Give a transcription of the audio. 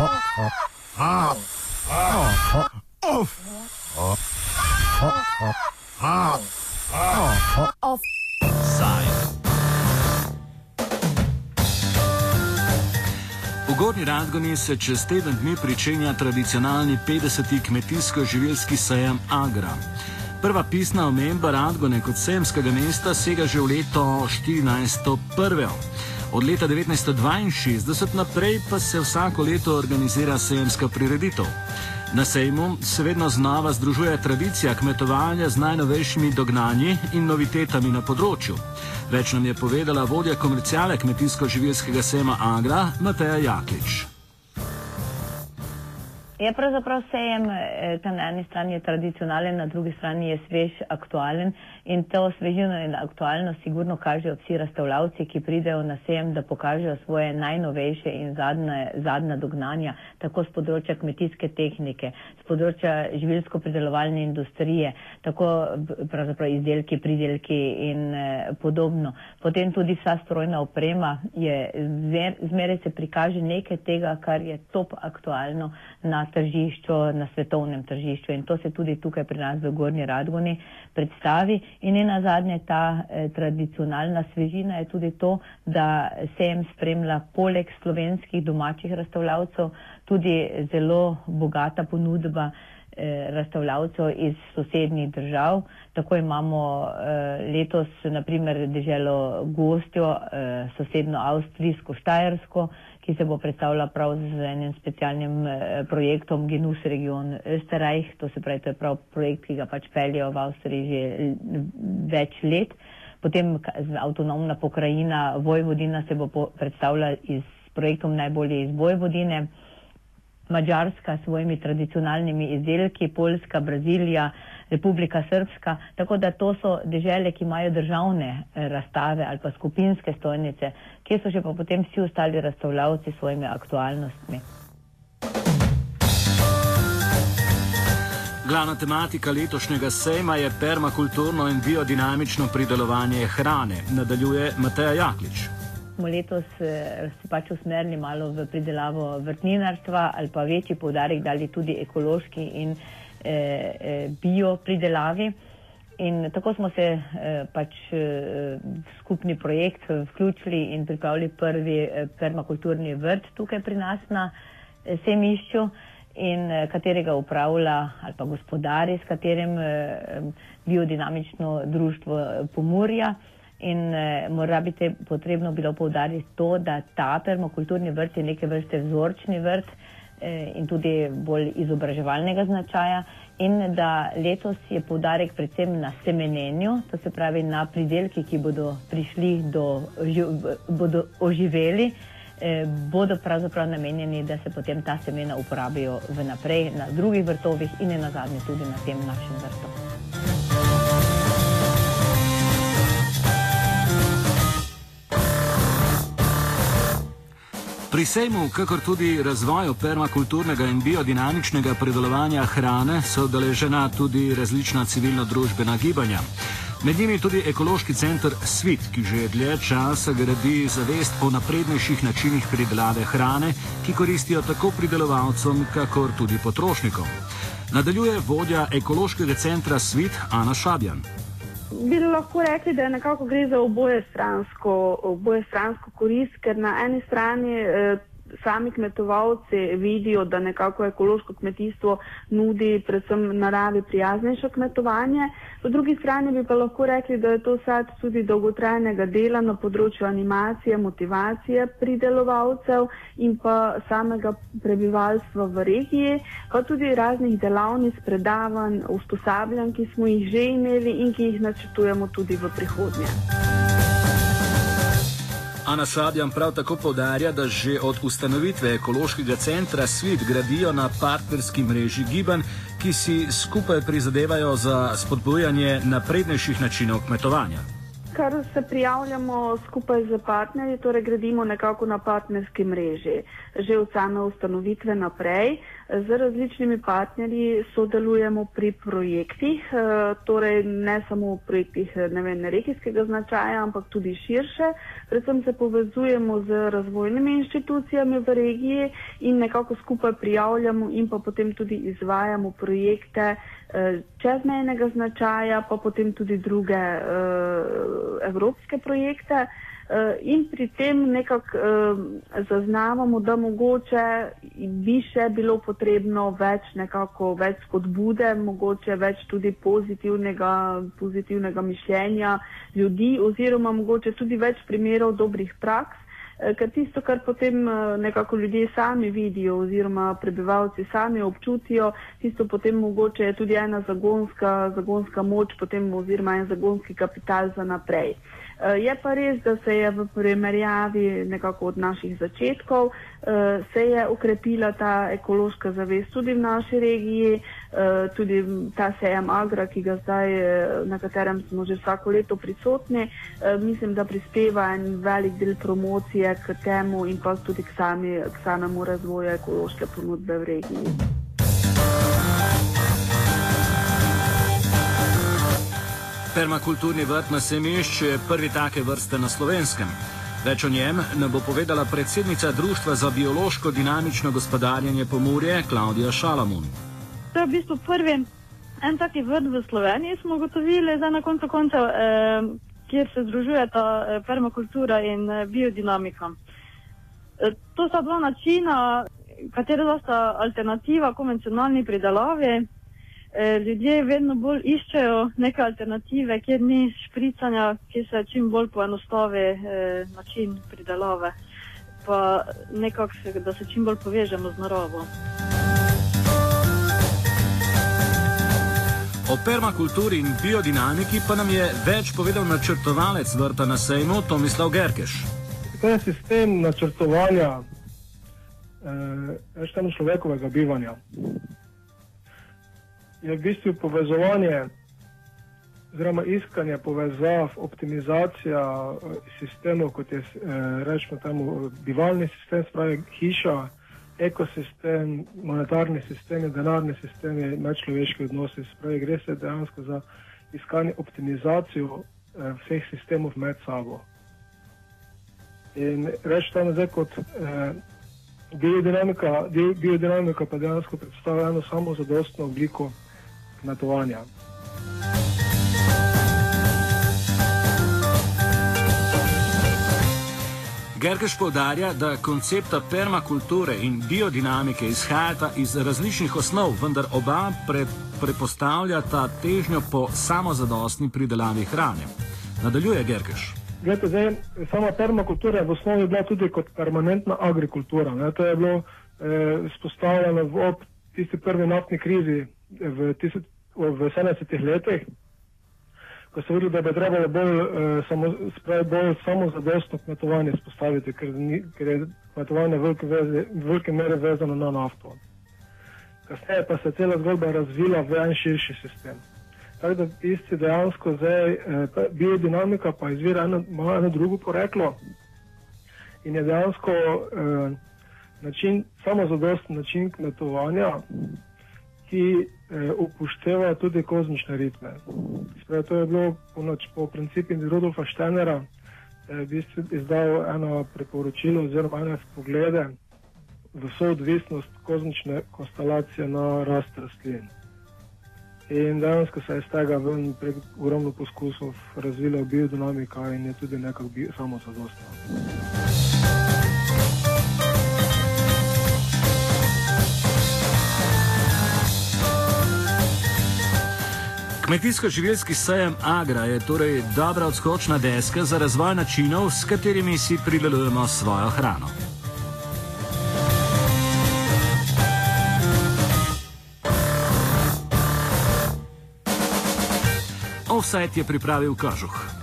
V Gorni Radgoni se čez teden dni pričenja tradicionalni 50. kmetijsko-živilski sejem Agra. Prva pisna omemba Radgone kot sejemskega mesta sega že v leto 1401. Od leta 1962 naprej pa se vsako leto organizira sejemska prireditev. Na sejmu se vedno znova združuje tradicija kmetovanja z najnovejšimi dognanji in novitetami na področju. Več nam je povedala vodja komercijale kmetijsko-živilskega sejma Agra, Mateja Jaklič. Je pravzaprav sejem, eh, tam na eni strani je tradicionalen, na drugi strani je svež, aktualen in to svežino in aktualnost sigurno kažejo vsi razstavljavci, ki pridejo na sejem, da pokažejo svoje najnovejše in zadnje, zadnja dognanja, tako z področja kmetijske tehnike, z področja živilsko-predelovalne industrije, tako pravzaprav izdelki, pridelki in eh, podobno. Potem tudi vsa strojna oprema je, zmeraj se prikaže nekaj tega, kar je top aktualno na tržišču, na svetovnem tržišču in to se tudi tukaj pri nas v Gornji Radgoni predstavi. In ena zadnja ta eh, tradicionalna svežina je tudi to, da se jim spremlja poleg slovenskih domačih razstavljavcev tudi zelo bogata ponudba eh, razstavljavcev iz sosednjih držav. Tako imamo eh, letos naprimer deželo gostjo, eh, sosedno Avstrijsko, Štajersko, ki se bo predstavila prav z enim specialnim eh, projektom Genus Region Österreich. To se pravi, to je prav projekt, ki ga pač peljejo v Avstriji že več let. Potem avtonomna pokrajina Vojvodina se bo predstavila z projektom najbolje iz Vojvodine. Mačarska s svojimi tradicionalnimi izdelki, Poljska, Brazilija, Republika Srpska. Tako da to so dežele, ki imajo državne eh, razstave ali pa skupinske stojnice, kjer so še pa potem vsi ostali razstavljavci s svojimi aktualnostmi. Glavna tematika letošnjega sejma je permakulturno in biodinamično pridelovanje hrane, nadaljuje Mateja Jaklič smo letos eh, se pač usmerili malo v pridelavo vrtninarstva ali pa večji povdarek dali tudi ekološki in eh, eh, bio pridelavi. In tako smo se eh, pač eh, skupni projekt vključili in pripravili prvi eh, permakulturni vrt tukaj pri nas na eh, semišču in eh, katerega upravlja ali pa gospodari, s katerim eh, biodinamično društvo Pomurja. In eh, mora biti potrebno bilo povdariti to, da ta permakulturni vrt je neke vrste vzorčni vrt eh, in tudi bolj izobraževalnega značaja. In da letos je povdarek predvsem na semenenju, to se pravi na pridelki, ki bodo prišli do, bodo oživeli, eh, bodo pravzaprav namenjeni, da se potem ta semena uporabijo vnaprej na drugih vrtovih in na zadnje tudi na tem našem vrtu. Pri sejmu, kakor tudi razvoju permakulturnega in biodinamičnega predelovanja hrane, so deležena tudi različna civilno-družbena gibanja. Med njimi tudi ekološki center Svit, ki že dlje časa gradi zavest o naprednejših načinih pridelave hrane, ki koristijo tako pridelovalcem, kakor tudi potrošnikom. Nadaljuje vodja ekološkega centra Svit Ana Šabjan bi lahko rekli, da nekako gre za oboje stransko, oboje stransko korist, ker na eni strani eh, sami kmetovalci vidijo, da nekako ekološko kmetijstvo nudi predvsem naravi prijaznejše kmetovanje. Po drugi strani bi pa lahko rekli, da je to sad tudi dolgotrajnega dela na področju animacije, motivacije pridelovalcev in pa samega prebivalstva v regiji, pa tudi raznih delavnic, predavanj, usposabljanj, ki smo jih že imeli in ki jih načrtujemo tudi v prihodnje. Ana Šabjan prav tako povdarja, da že od ustanovitve ekološkega centra Svit gradijo na partnerski mreži gibanj, ki si skupaj prizadevajo za spodbujanje naprednejših načinov kmetovanja. kar se prijavljamo skupaj z partnerji, torej gradimo nekako na partnerski mreži. Že od same ustanovitve naprej z različnimi partnerji sodelujemo pri projektih, eh, torej ne samo v projektih ne vem, regijskega značaja, ampak tudi širše. Predvsem se povezujemo z razvojnimi inštitucijami v regiji in nekako skupaj prijavljamo in pa potem tudi izvajamo projekte eh, čezmejnega značaja, pa potem tudi druge evropske projekte. Uh, in pri tem nekako uh, zaznavamo, da mogoče bi še bilo potrebno več nekako več spodbude, mogoče več tudi pozitivnega, pozitivnega mišljenja ljudi oziroma mogoče tudi več primerov dobrih praks, Eh, ker tisto, kar potem eh, nekako ljudje sami vidijo oziroma prebivalci sami občutijo, tisto potem mogoče je tudi ena zagonska, zagonska moč potem oziroma en zagonski kapital za naprej. Eh, je pa res, da se je v primerjavi nekako od naših začetkov, se je ukrepila ta ekološka zavest tudi v naši regiji, tudi ta sejem Agra, ki ga zdaj, na katerem smo že vsako leto prisotni, mislim, da prispeva en velik del promocije k temu in pa tudi k, sami, k samemu razvoju ekološke ponudbe v regiji. Permakulturni vrt na semišču je prvi take vrste na slovenskem. Več o njem nam bo povedala predsednica Društva za biološko dinamično gospodarjenje Pomorje, Klaudija Šalamun. To je v bistvu prvi en taki vrt v Sloveniji, smo ugotovili, zdaj na koncu koncev. Eh, kjer se združujeta eh, permakultura in eh, biodinamika. Eh, to sta dva načina, katera sta alternativa konvencionalni pridelavi. Ljudje vedno bolj iščejo neke alternative, kjer ni špricanja, kjer se čim bolj poenostavi način pridelave, pa nekako, da se čim bolj povežemo z naravo. O permakulturi in biodinamiki pa nam je več povedal načrtovalec vrta na sejmu Tomislav Gerkeš. To je sistem načrtovanja eh, človekovega bivanja. Je v bistvu povezovanje, oziroma iskanje povezav, optimizacija eh, sistemov, kot je eh, rečemo temu bivalni sistem, spravi hiša ekosistem, monetarni sistem, denarni sistem, medčloveški odnosi. Spravi, gre se dejansko za iskanje optimizacijo eh, vseh sistemov med sabo. In reči tam zdaj kot eh, biodinamika, biodinamika pa dejansko predstavlja eno samo zadostno obliko kmetovanja. Gerkeš povdarja, da koncepta permakulture in biodinamike izhajata iz različnih osnov, vendar oba pre, prepostavljata težnjo po samozadostni pridelavi hrane. Nadaljuje Gerkeš. Glede, zdaj, sama permakultura je v osnovi bila tudi kot permanentna agrikultura. Ne? To je bilo eh, spostavljeno v tisti prvi naftni krizi v, v 70-ih letih ko so videli, da bi trebalo bolj, uh, samo, bolj samozadostno kmetovanje spostaviti, ker, ni, ker je kmetovanje v veliki meri vezano na nafto. Kasneje pa se je cela zgodba razvila v en širši sistem. Tako da isti dejansko zdaj eh, biodinamika pa izvira eno, ima eno drugo poreklo in je dejansko eh, način, samozadosten način kmetovanja, ki eh, upošteva tudi kozmične ritme. Spravi, to je bilo po, noč, po principu Rudolfa Štenera, da je v bistvu izdal eno priporočilo oziroma ene poglede v soodvisnost kozmične konstelacije na rast rastlin. In dejansko se je iz tega ven prek ogromno poskusov razvila biodinamika in je tudi nekako samo zadostna. Kmetijsko-živilski sejem Agra je torej dobra odskočna deska za razvoj načinov, s katerimi si pridelujemo svojo hrano. Offset je pripravil kažuh.